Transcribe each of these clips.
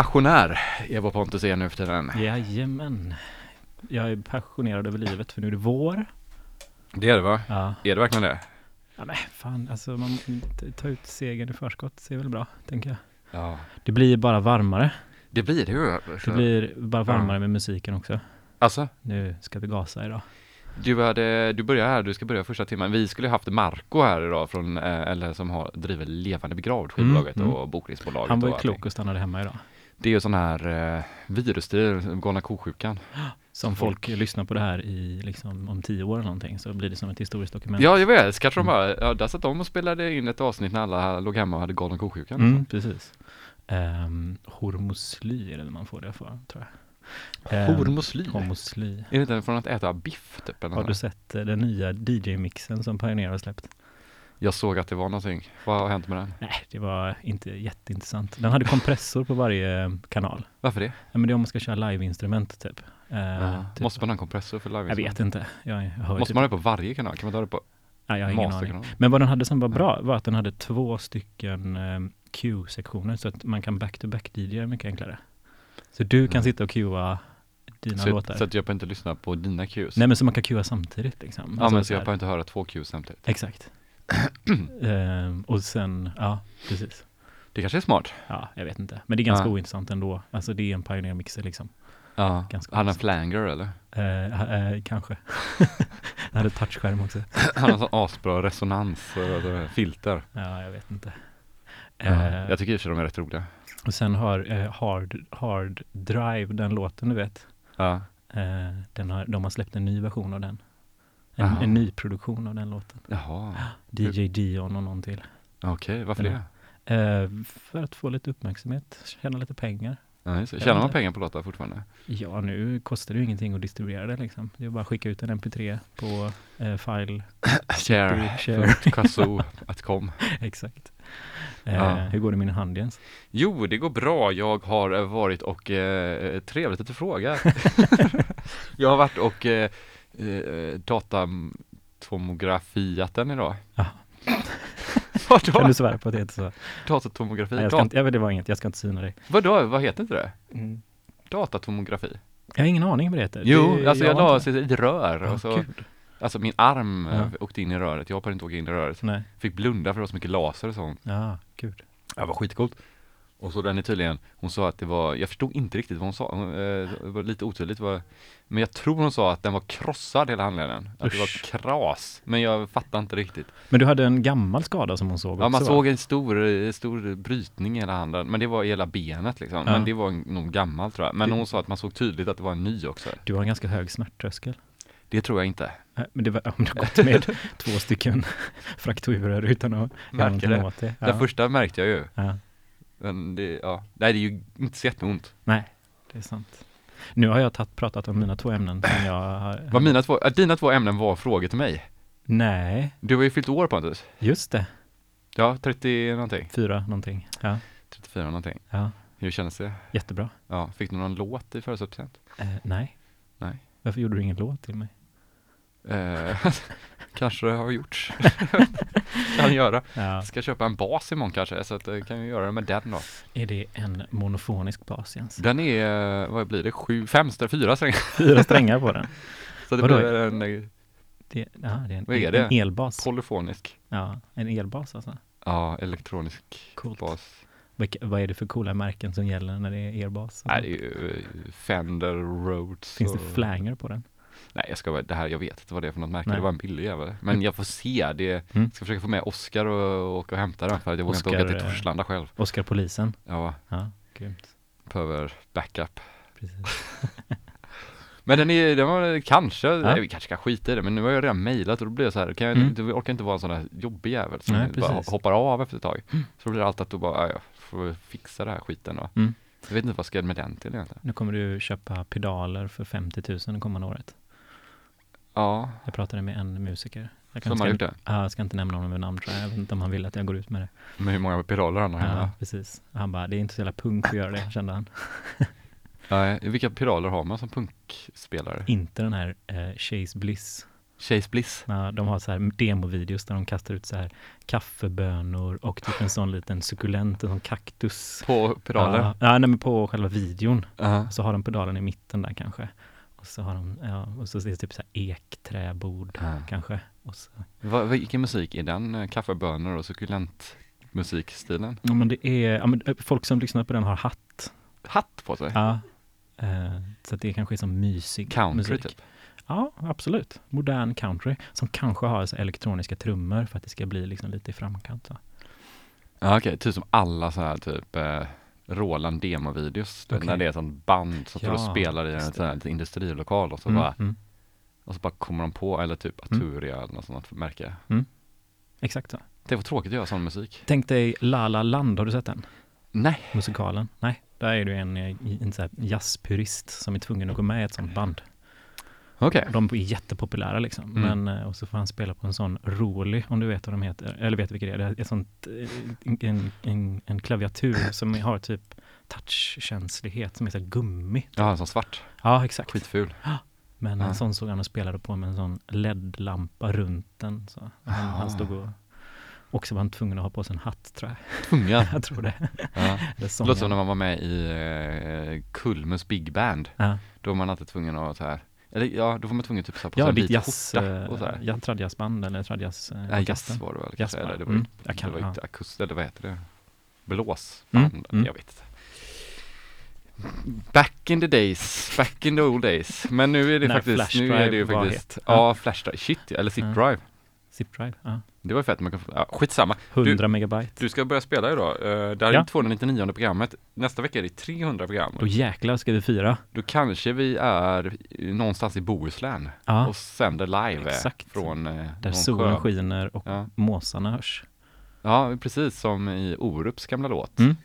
Passionär är vad Pontus är nu för tiden. Jajamän. Jag är passionerad över livet för nu är det vår. Det är det va? Ja, Är det verkligen det? ja men fan alltså man t- ta ut segern i förskott ser väl bra, tänker jag. Ja. Det blir bara varmare. Det blir det ju. Det blir bara varmare Ja. med musiken också. Alltså, Nu ska vi gasa idag. du, hade, du börjar här, du ska börja första timmen. Vi skulle haft Marco här idag från, eh, eller som har, driver Levande begravd, skivbolaget Mm, mm. och bokningsbolaget. Han var ju klok och stannade hemma idag. Det är ju sån här eh, virusstrid, galna ko-sjukan. Som Folk- folk lyssnar på det här i liksom om tio år eller någonting så blir det som ett historiskt dokument. Ja, jag vet. Så kanske de Mm. bara, ja, där satt de och spelade in ett avsnitt när alla låg hemma och hade galna ko-sjukan. Mm, precis. Um, hormosly är det man får det för, tror jag. Ehm, Hormosly. Hormosly. Är det inte från att äta biff typ? Eller Har du sett eh, den nya DJ-mixen som Pioneer har släppt? Jag såg att det var någonting. Vad har hänt med den? Nej, det var inte jätteintressant. Den hade kompressor på varje eh, kanal. Varför det? Ja, men det är om man ska köra live-instrument typ. Ja. typ. Måste man ha en kompressor för live Jag vet inte. Jag, jag Måste typ... man ha det på varje kanal? Kan man ha det på Nej, jag har ingen aning. Men vad den hade som var bra var att den hade två stycken eh, Q-sektioner så att man kan back-to-back DJ mycket enklare. Så du kan Mm. sitta och QA dina Så, låtar. så att jag behöver inte lyssna på dina cues? Nej men så man kan QA samtidigt liksom. ja Alltså men så så jag behöver inte höra två cues samtidigt. Exakt. Ehm, och sen, ja precis. Det kanske är smart? Ja, jag vet inte. Men det är ganska Ja. ointressant ändå. Alltså det är en Pioneer-mixer liksom. Ja. Ganska Han har en ointressant. flanger eller? Eh, eh, kanske. Den hade touchskärm också. Han har sån asbra resonans filter. Ja, jag vet inte. Ja. Eh, Jag tycker i och för sig de är rätt roliga. och sen har eh, Hard, Hard Drive, den låten du vet. Ja. Eh, den har, de har släppt en ny version av den. En, Jaha. en ny produktion av den låten. Jaha. DJ Dion och någon till. Okej, varför Ja. det? Eh, för att få lite uppmärksamhet, tjäna lite pengar. Ja, Tjänar man pengar på låtar fortfarande? Ja, nu kostar det ju ingenting att distribuera det liksom. Det är bara att skicka ut en mp3 på eh, file. Share. Share. Exakt. Eh, Ja. Hur går det med din hand Jens? Jo, det går bra. Jag har eh, varit och, eh, trevligt att du frågar. jag har varit och eh, eh, data, Datatomografiaten idag. Ja. Vadå? Kan du svära på att det heter så? Datatomografi? Nej, jag ska inte, jag det var inget, jag ska inte syna dig. Vadå, vad heter inte det? Datatomografi? Jag har ingen aning vad det heter. Jo, det, alltså jag har la inte- ett rör Ja, och så, kul. alltså min arm Ja. eh, åkte in i röret, jag hoppade inte åka in i röret. Nej, Fick blunda för det var så mycket laser och sånt. ja, gud. Det var skitcoolt. Och så den är tydligen, hon sa att det var, jag förstod inte riktigt vad hon sa, hon, eh, det var lite otydligt vad, men jag tror hon sa att den var krossad hela handleden. Att det var Usch. kras, men jag fattar inte riktigt. Men du hade en gammal skada som hon såg Ja man också, va? såg en stor, eh, stor brytning i hela handen, men det var i hela benet liksom. Ja. Men det var nog gammalt tror jag. Men Det- hon sa att man såg tydligt att det var en ny också. Du har en ganska hög smärttröskel. Det tror jag inte. Nej, Men det var, om du gått med två stycken frakturer utan att göra någonting det. åt det. Den första märkte jag ju. ja. Men det, ja. Nej det är ju inte så jätteont. Nej, det är sant. Nu har jag tatt, pratat om mina två ämnen som jag har... Vad mina två, äh, dina två ämnen var frågor till mig. Nej, Du har ju fyllt år Pontus. just det. Ja, 30 någonting. Fyra någonting. Ja, 34 någonting. ja. Hur kändes det? jättebra. Ja, fick du någon låt i födelsedagspresent? Eh, nej. Nej. Varför gjorde du ingen låt till mig? Eh, kanske det har gjorts. kan göra. Ja. Ska köpa en bas imorgon kanske, så att jag kan ju göra det med den då. Är det en monofonisk bas Jens? Den är, vad blir det, sju, fem, fyra strängar. Fyra strängar på den. Så det Vadå? blir en eh, Det, ja, det är en, Vad är det? en elbas. polyfonisk. Ja, en elbas alltså. Ja, elektronisk Coolt. bas. Vilka, vad är det för coola märken som gäller när det är elbas? Nej, det är ju eh, Fender, Rhodes. Finns det och- flanger på den? Nej, jag ska det här, jag vet inte vad det är för något märke, Nej. det var en billig jävel. Men jag får se, det, Mm. ska försöka få med Oskar och åka och hämta den för att jag vågar inte åka Oscar, till eh, Torslanda själv. Oscar Polisen? Ja, Ja, grymt. behöver backup. Precis. Men den är, den var kanske, Ja. nej, vi kanske ska skita i det, men nu har jag redan mejlat och då blir jag så här, kan jag, Mm. du orkar inte vara en sån där jobbig jävel som Nej, bara hoppar av efter ett tag. Så då blir det alltid att du bara, ja, jag får fixa det här skiten då. Mm. Jag vet inte vad ska jag med den till egentligen. Nu kommer du köpa pedaler för 50 000 det kommande året. Ja, Jag pratade med en musiker. Jag som har gjort det. Ja, jag ska inte nämna honom med namn tror jag. Jag vet inte om han vill att jag går ut med det. Med hur många pedaler han har Ja, hemma. precis. Han bara, det är inte så jävla punk att göra det, kände han. Nej, vilka pedaler har man som punkspelare? Inte den här eh, Chase Bliss. Chase Bliss. Ja, de har så här demovideos där de kastar ut så här kaffebönor och typ en sån liten sukulent, en sån kaktus. På pedaler? Ja, ja nej, men på själva videon. Ja. Så har de pedalen i mitten där kanske. Och så har de, ja, och så är det typ så här ekträbord Ja. kanske. Och så. Vad, vilken musik är den? Eh, Kaffebönor och sukulent musikstilen? Ja, men det är, ja, men eh, folk som lyssnar på den har hatt. Hatt på sig? Ja. Eh, så det kanske är som mysig Country musik. typ? Ja, absolut. Modern country som kanske har så elektroniska trummor för att det ska bli liksom lite i framkant. Så. Ja okej, typ som alla så här typ eh, Roland demovideos. Okej. När det är ett sånt band som står och Ja, spelar i en sån här industrilokal och så, Mm, bara, mm. och så bara kommer de på, eller typ Mm. Aturia eller något sånt märke. Exakt så. Det var tråkigt att göra sån musik. Tänk dig La La Land, har du sett den? Nej. Musikalen? Nej, där är du en, eh, en här jazzpurist som är tvungen att gå med i ett sånt band. Okej. De är jättepopulära liksom. Mm. Men, eh, och så får han spela på en sån Roly, om du vet vad de heter, eller vet vilka det är. Det är ett sånt, eh, en, en, en klaviatur som har typ touchkänslighet, som är så här gummi. Ja, en sån svart. Ja, exakt. Skitful. Men Ja. en sån såg han och spelade på med en sån LED-lampa runt den. Så han, Ah. han stod och också var han tvungen att ha på sig en hatt tror jag. Tunga. Jag tror det. Ja. Det låter som när man var med i eh, Kulmus Big Band. Ja, Då var man alltid tvungen att så här, eller ja, då var man tvungen typ så här på ja en ditt vit jazz, skjorta och så äh, här. ja, tradjazzband eller tradjazz. eh, Nej, jazz var det väl kanske, Jazz, eller det va? var Mm, jag kan- det var ja. inte akust, eller vad heter det? Blåsband, Mm, mm. jag vet inte. Back in the days, back in the old days. Men nu är det När faktiskt, nu är det ju faktiskt, ja, Flash Drive, shit eller Zip Ja. Drive. Zip Drive, ja. Det var fett, man kan, få- ja, skitsamma. 100 megabyte. Du ska börja spela idag, uh, det här är Ja. 299 programmet, nästa vecka är det 300 program. Då jäklar ska vi fira. Då kanske vi är någonstans i Bohuslän Ja, och sänder live eh, Exakt. från eh, där solen sjö. skiner och Ja. måsarna hörs. ja, precis som i Orups gamla låt. Mm.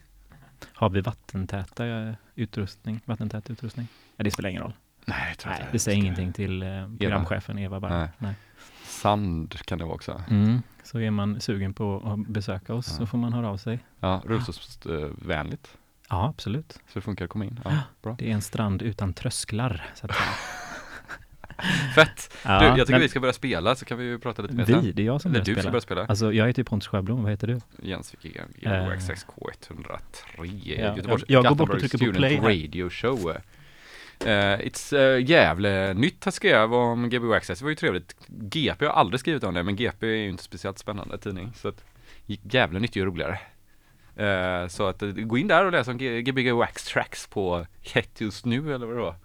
Har vi vattentäta eh, utrustning? Vattentät utrustning? Ja, det spelar ingen roll. Nej, tror Nej, det säger ingenting till eh, programchefen Eva bara. Nej. Nej. Sand kan det vara också. Mm. Så är man sugen på att besöka oss Ja. så får man höra av sig. Ja, rullstolsvänligt. Ja, absolut. Så det funkar att komma in. Ja, bra. Det är en strand utan trösklar, så att. Fett! Ja, du, jag tycker men vi ska börja spela så kan vi ju prata lite mer vi, sen. det är jag som Eller börjar du ska spela. börja spela. Alltså jag heter ju Pontus Sjöblom, vad heter du? Jens Wikigren, Eh, GWXXK103, ja, Göteborgs jag- jag går bort och trycker på play. Radio Show. Uh, it's uh, jävla nytt att skrev om GBG Access, det var ju trevligt. GP har aldrig skrivit om det, men GP är ju inte speciellt spännande tidning. Så att jävla nytt är ju roligare. Uh, så att uh, gå in där och läs om Gbg Wax Tracks på Hett just nu eller vad det var.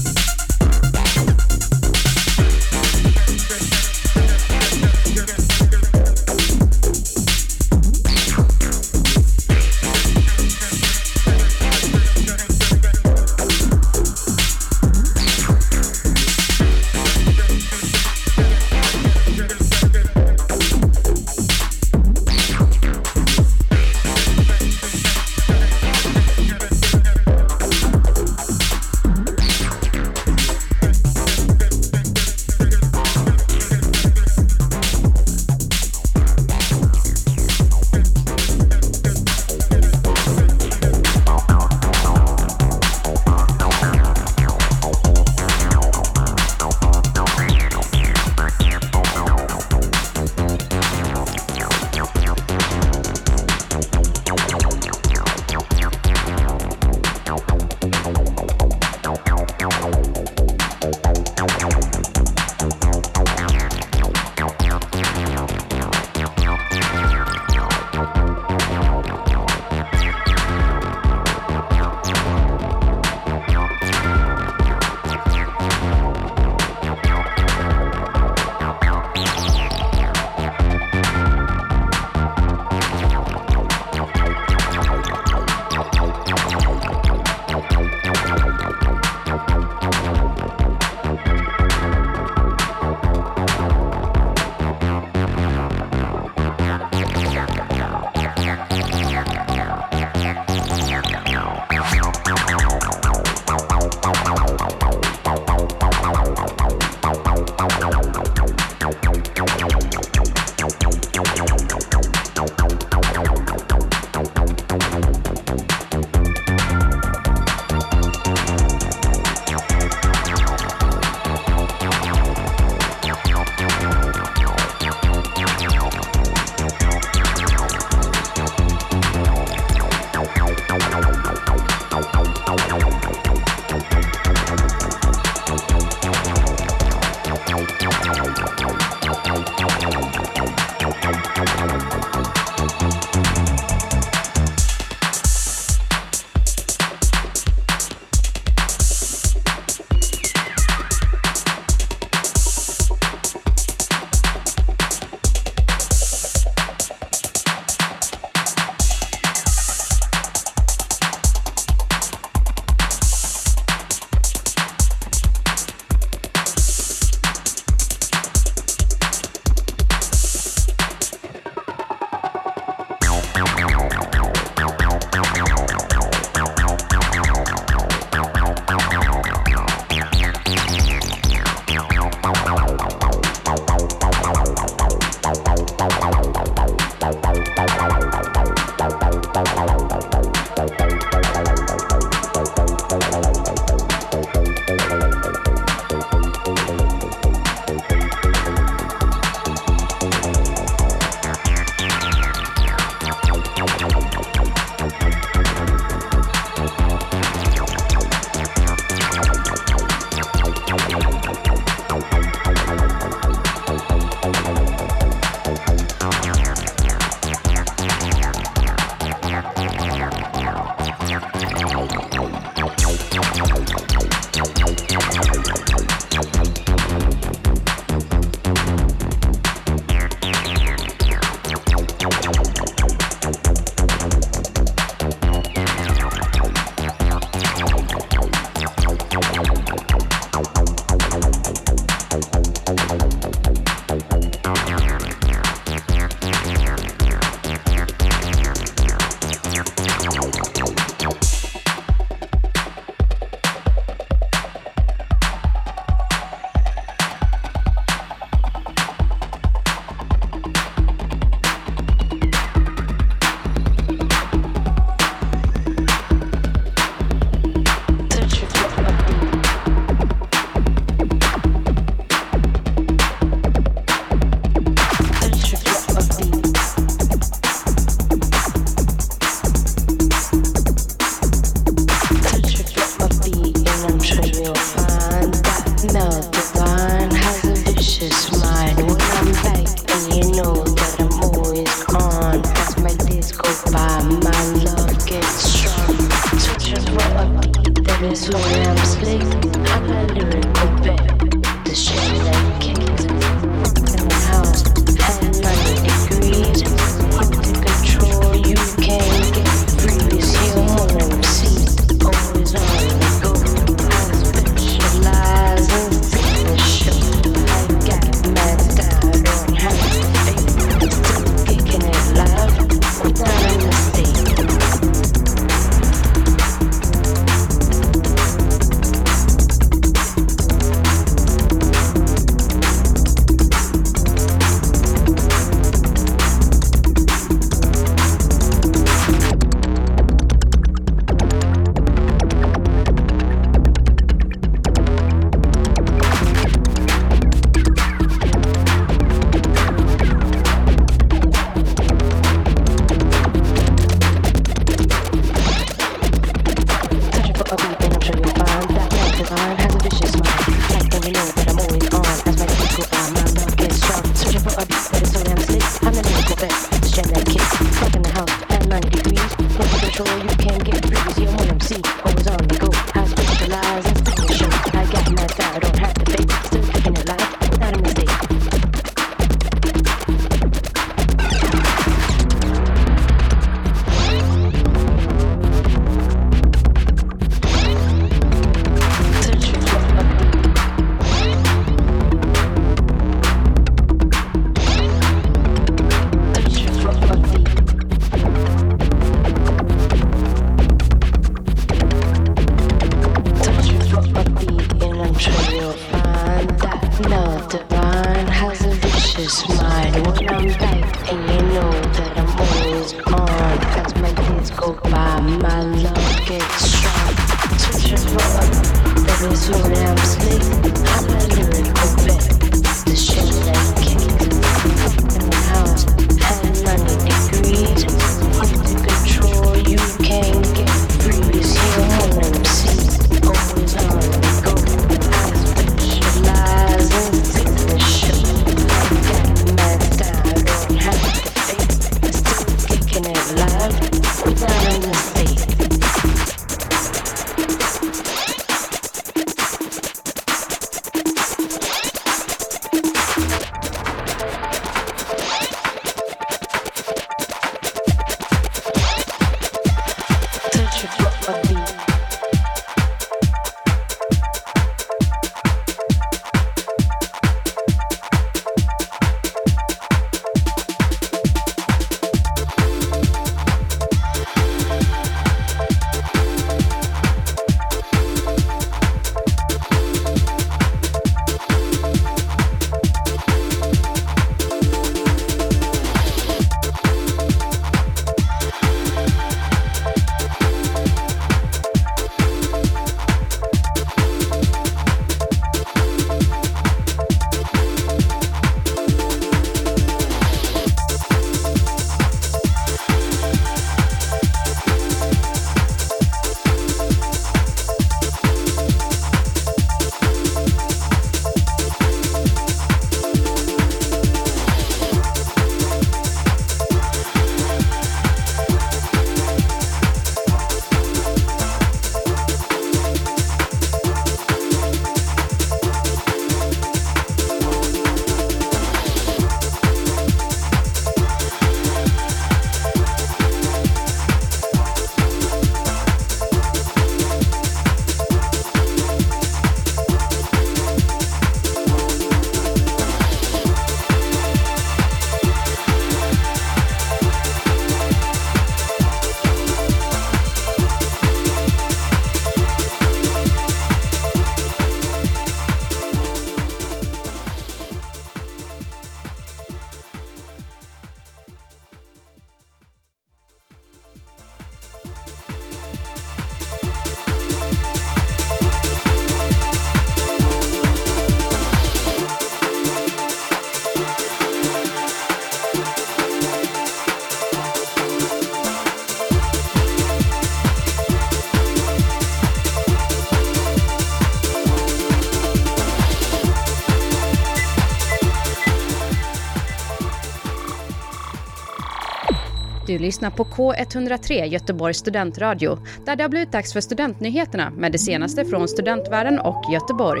Du lyssnar på K103 Göteborgs studentradio där det har blivit dags för studentnyheterna med det senaste från studentvärlden och Göteborg.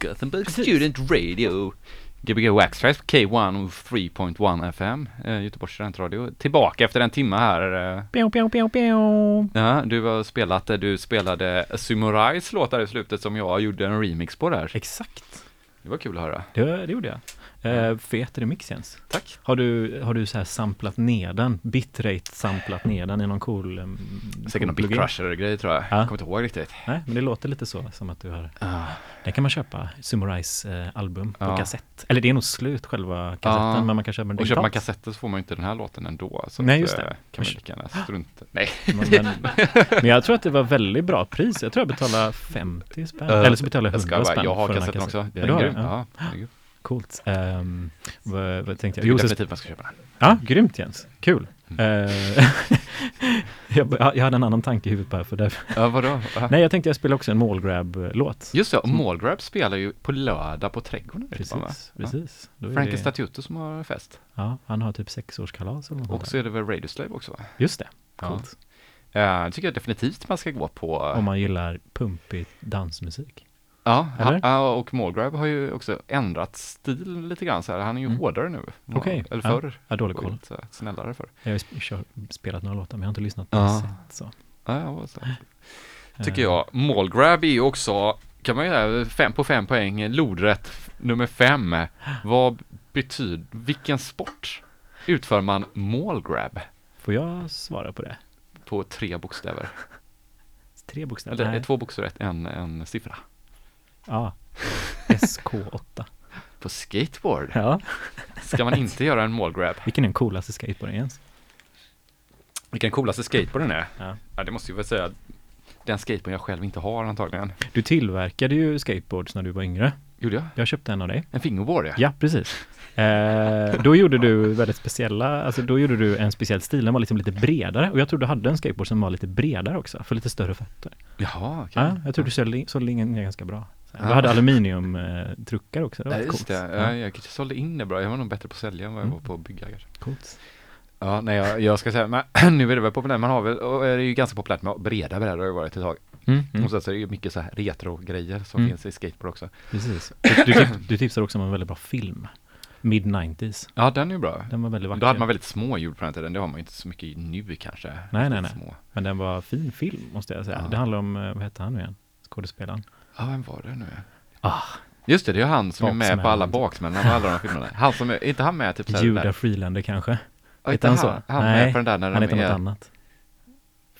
Gothenburg Student Radio. Gbg Waxtrax K1 3.1 FM, eh, Göteborgs studentradio. Tillbaka efter en timme här. Eh. Pew, pew, pew, pew. Ja, du har spelat, eh, du spelade Sumorais låt där i slutet som jag gjorde en remix på där. Exakt, Det var kul att höra. det, det gjorde jag. Eh, fet remix Jens. Tack. Har du, har du så här samplat ner den, bitrate samplat ner den i någon cool... Um, Säkert någon? Bitcrusher-grej tror jag. Ja. Jag kommer inte ihåg riktigt. Nej, men det låter lite så, som att du har... Ah. Den kan man köpa, Sumorais eh, album på Ja. kassett. Eller det är nog slut själva kassetten, Ja. men man kan köpa den Och köper man kassetter så får man ju inte den här låten ändå. Så Nej, att, just eh, det. Kan man lika gärna strunta. Nej. Men, men, men jag tror att det var väldigt bra pris. Jag tror jag betalade 50 spänn. Eh, Eller så betalade Jag jag ska 100 bara, spänn jag har den kassetten också. kassetten. Ja, är grym. den? Ja. Ja. Coolt. Um, vad, vad tänkte jag jag? Jo, så, definitivt man ska köpa den. ja, grymt Jens. Kul. Mm. Eh, jag, jag hade en annan tanke i huvudet bara för därför. Ja, vadå? Ja. Nej, jag tänkte jag spela också en målgrab-låt. Just det, och Mallgrab spelar ju på lördag på Trädgården. Precis, Ja. precis. Är Frankie det, Statuto som har fest. ja, han har typ sexårskalas eller något sånt Och så är det väl Radio Slave också va? Just det, Ja. coolt. Eh, Jag tycker definitivt man ska gå på. Om man gillar pumpig dansmusik. Ja, Eller? ja, och Mallgrab har ju också ändrat stil lite grann så här. Han är ju Mm. hårdare nu. Okej, Eller ja. förr. Jag har dålig koll. lite snällare förr. Jag har spelat några låtar men jag har inte lyssnat på Ja. ja. sätt så. Ja, ja, vad så. Tycker Eh, jag. Mallgrab är ju också, kan man ju säga, fem på fem poäng, lodrätt nummer fem. Vad betyder, vilken sport utför man mallgrab Får jag svara på det? på tre bokstäver? Tre bokstäver? Eller Nej. två bokstäver, en, en siffra. Ja. S SK8. På skateboard? Ja, Ska man inte göra en målgrab? vilken är den coolaste skateboarden Jens? Vilken coolaste skateboarden är? Ja. Ja, det måste jag väl säga. Den skateboard jag själv inte har antagligen. Du tillverkade ju skateboards när du var yngre. Gjorde jag? Jag köpte en av dig. En fingerboard ja. Ja, precis. Eh, då gjorde du väldigt speciella, alltså då gjorde du en speciell stil, den var liksom lite bredare och jag tror du hade en skateboard som var lite bredare också, för lite större fötter. Jaha, okej. Ja, jag tror du sålde, sålde in ganska bra. Du Ja. hade aluminiumtruckar också, det var Ja, just coolt. det. Ja, jag kanske sålde in det bra. Jag var nog bättre på att sälja än vad jag Mm. var på att bygga kanske. Coolt. Ja, nej, jag, jag ska säga, men nu är det väl populärt. Man har väl, och det är ju ganska populärt med breda brädor har det varit ett tag. Mm, mm, Och sen så är det ju mycket så här retro-grejer som Mm. finns i skateboard också. precis. Du, du, du tipsade också om en väldigt bra film. Mid-90s. Ja, den är ju bra. Den var väldigt vacker. Då hade man väldigt små hjul på den tiden. Det har man ju inte så mycket nu kanske. nej, Riktigt nej. Små. Men den var fin film, måste jag säga. Ja. Det handlar om, eh, vad hette han nu igen? Skådespelaren. Ja, vem var det nu? Ah, Just det, det är han som är med på alla baksmällarna på alla de filmerna. Han som är, inte han med typ såhär? Judah Freelander kanske? Ja, inte han så? han Nej, med på den där när Han de heter något är... annat.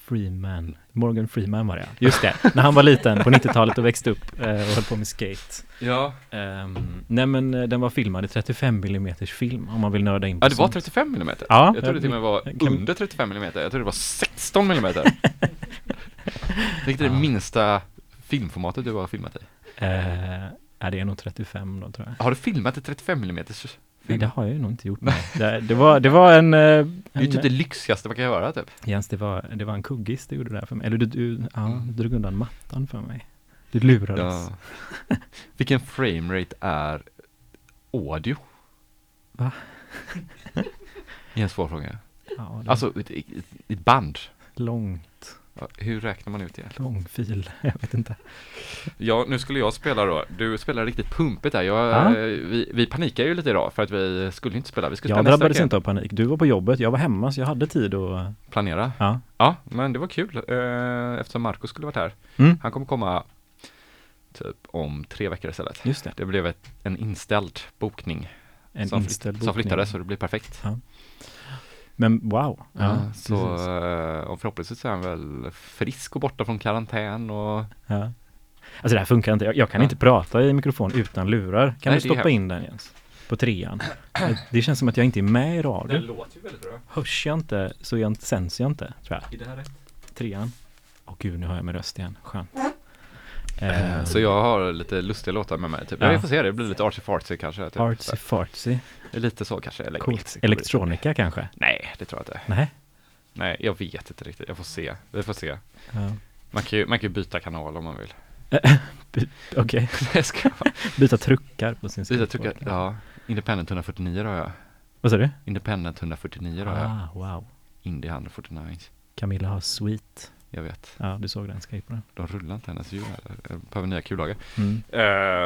Freeman. Morgan Freeman var det. Just det, när han var liten på 90-talet och växte upp eh, och höll på med skate. Ja. Ehm, nej men eh, den var filmad i 35 mm film om man vill nörda in på Ja, det var sånt. 35 mm. Ja, jag trodde till och med var kan- under 35 mm. Jag trodde det var 16 mm. Vilket är det Ja. minsta filmformatet du har filmat i? Eh, ja, det är nog 35 då tror jag. Har du filmat i 35 mm? Nej, det har jag ju nog inte gjort. Det, det, var, det var en... eh, Det är en typ det lyxigaste man kan göra typ. Jens, det var, det var en kuggis du gjorde där för mig. Eller du, du, ja, Mm. du drog undan mattan för mig. Du lurades. Ja. Vilken framerate är audio? Va? Det är en svår fråga. Ja, det Alltså, ett, ett, band. långt, Hur räknar man ut det? lång fil. Jag vet inte. Ja, nu skulle jag spela då. Du spelar riktigt pumpigt där. Jag, Ja. vi, vi panikade ju lite idag för att vi skulle inte spela. Vi skulle Jag spela drabbades inte av panik. Du var på jobbet, jag var hemma så jag hade tid att... Planera. Ja. Ja, men det var kul eh, eftersom Marco skulle varit här. Mm, Han kommer komma typ om tre veckor istället. just det. Det blev ett, en inställd bokning En som, inställd flytt, som bokning. flyttades så det blir perfekt. Men wow. Ja, Ja, så precis. eh, och förhoppningsvis är han väl frisk och borta från karantän och Ja. Alltså det här funkar inte. Jag, jag kan Ja. inte prata i mikrofon utan lurar. Kan Nej, du stoppa in den Jens? På trean. Det känns som att jag inte är med i radio. låter ju väldigt bra. Hörs jag inte så jag, sens jag inte, tror jag. Är det här rätt? Trean. Åh gud, nu har jag min röst igen. Skönt. Eh, Så jag har lite lustiga låtar med mig typ. Ja. Vi får se, det blir lite artsy fartsy kanske. Typ. Artsy fartsy. Så, lite så kanske. Coolt. Elektronika kanske? Nej, det tror jag inte. Nej. Nej, jag vet inte riktigt. Jag får se. Vi får se. Ja. Man kan ju, man kan ju byta kanal om man vill. Okej, Jag ska byta truckar på sin byta tycka, ja. Independent 149 har jag. Vad sa du? Independent 149 har jag. Ah, wow. Indie 149. Camilla har Sweet. Jag vet. Ja, du såg den skateboarden. De rullar inte hennes hjul heller. Jag behöver nya kullager. Mm.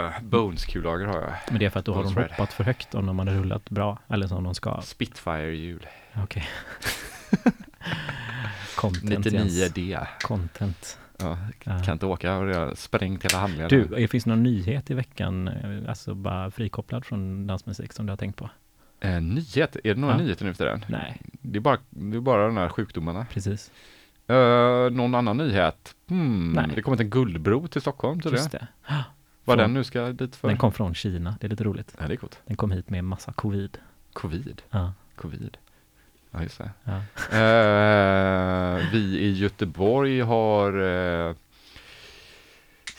Uh, Bones kullager har jag. Men det är för att då har de Bones Red. hoppat för högt om de hade rullat bra. Eller som de ska. Spitfire hjul. Okej. Content Jens. 99D. Content. Ja, Ja. kan inte åka och jag har sprängt hela handleden. Du, eh, finns det någon nyhet i veckan, eh, alltså bara frikopplad från dansmusik som du har tänkt på? Eh, nyhet? Är det några Ja. nyheter nu för den? Nej, Det är bara, det är bara de här sjukdomarna. precis. Uh, någon annan nyhet? Hmm, Nej. det kommer en guldbro till Stockholm tydligen. Just det. Vad Från- den nu ska dit för? Den kom från Kina, det är lite roligt. Ja, det är coolt. Den kom hit med massa covid. Covid. Ja, Covid. Ja, just det. ja. Eh, vi i Göteborg har... eh,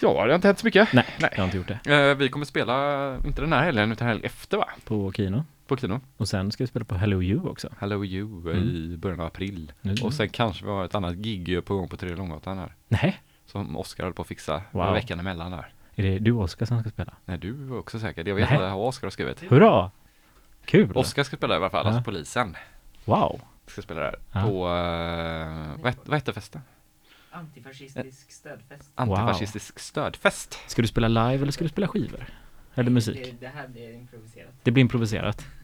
ja, det har inte hänt så mycket. Nej, Nej. jag har inte gjort det. Eh, vi kommer spela, inte den här helgen, utan helgen efter va? På Kino. På Kino. Och sen ska vi spela på Hello You också. Hello You Mm. i början av april. Nu. Och sen kanske vi har ett annat gig på gång på Tredje Långgatan här. Nej, Som Oskar höll på att fixa Wow. veckan emellan där. är det du och Oskar som ska spela? Nej, du var också säker. Jag vet Nej. inte vad Oskar har skrivit. Hurra! Kul! Oskar ska spela i alla fall, Ja. alltså polisen. Wow! Ska spela där. Ja. På, uh, vad, vad hette festen? Antifascistisk stödfest. Antifascistisk stödfest. Ska du spela live eller ska du spela skivor? Eller musik? Det, det här blir improviserat. Det blir improviserat.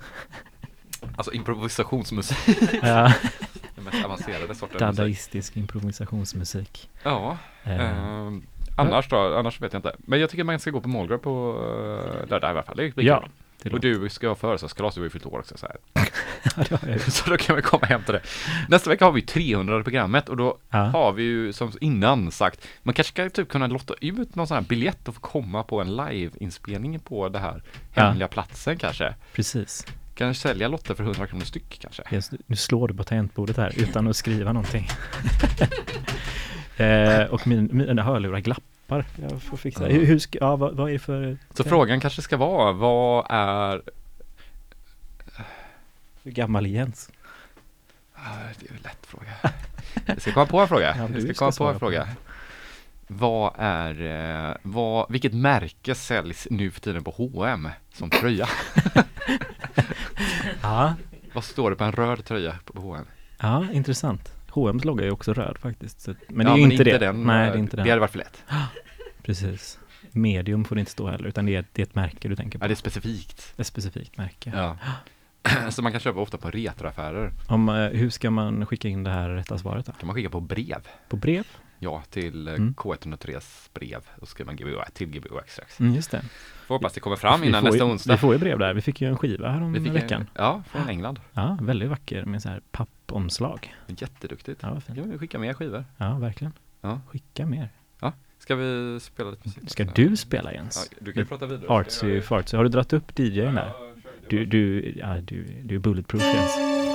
Alltså improvisationsmusik. Ja, Den mest avancerade sorten musik. dadaistisk improvisationsmusik. Ja. Eh, ehm, annars då? Annars vet jag inte. Men jag tycker man ska gå på Målgrab på uh, lördag i alla fall. Det blir ja, kul. Och du ska ha födelsedagskalas, du har ju fyllt år också så här. Ja. Så då kan vi komma hem till det. Nästa vecka har vi 300 programmet och då Ja. har vi ju som innan sagt, man kanske ska typ kunna lotta ut någon sån här biljett och få komma på en liveinspelning på det här Ja. hemliga platsen kanske. Precis. Kan sälja lotter för 100 kronor styck kanske. Yes, nu slår du på tangentbordet här utan att skriva någonting. eh, och min, mina hörlurar glappar. Jag får fixa. Ja. Hur, hur ska, ja, vad, vad är det för... Så frågan kanske ska vara, vad är Hur gammal är Jens? Det är en lätt fråga. Jag ska komma på en fråga. Ja, Jag ska ska komma på svara en på fråga. den. Vad är, eh, vad, vilket märke säljs nu för tiden på H&M som tröja? Ja, Vad står det på en röd tröja på H&M? ja intressant. H&M's logga är också röd faktiskt. Så, men det är Ja, ju inte det. Den, Nej, eh, det är inte Det den. hade varit för lätt. Precis. Medium får det inte stå heller, utan det är, det är ett märke du tänker på. Ja, det är specifikt. Ett specifikt märke. Ja. Så man kan köpa ofta på retroaffärer. Om, eh, hur ska man skicka in det här rätta svaret då? kan man skicka på brev. På brev? Ja, till eh, Mm. K103s brev. Då skriver man GBO till GBO strax. Mm, just det. Får hoppas det kommer fram Vi innan nästa ju, onsdag. Vi får ju brev där. Vi fick ju en skiva här om Vi fick en- veckan. Ja, från England. Ja, väldigt vacker med så här pappomslag. Jätteduktigt. Ja, fint. Ja, vi skickar mer skivor. Ja, verkligen. Ja. Skicka mer. Ska vi spela lite musik? Ska du spela Jens? Ja, du kan ju prata vidare. Artsy fartsy. Har du dratt upp DJn där? Du, du, ja, du, du är bulletproof Jens.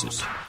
Services.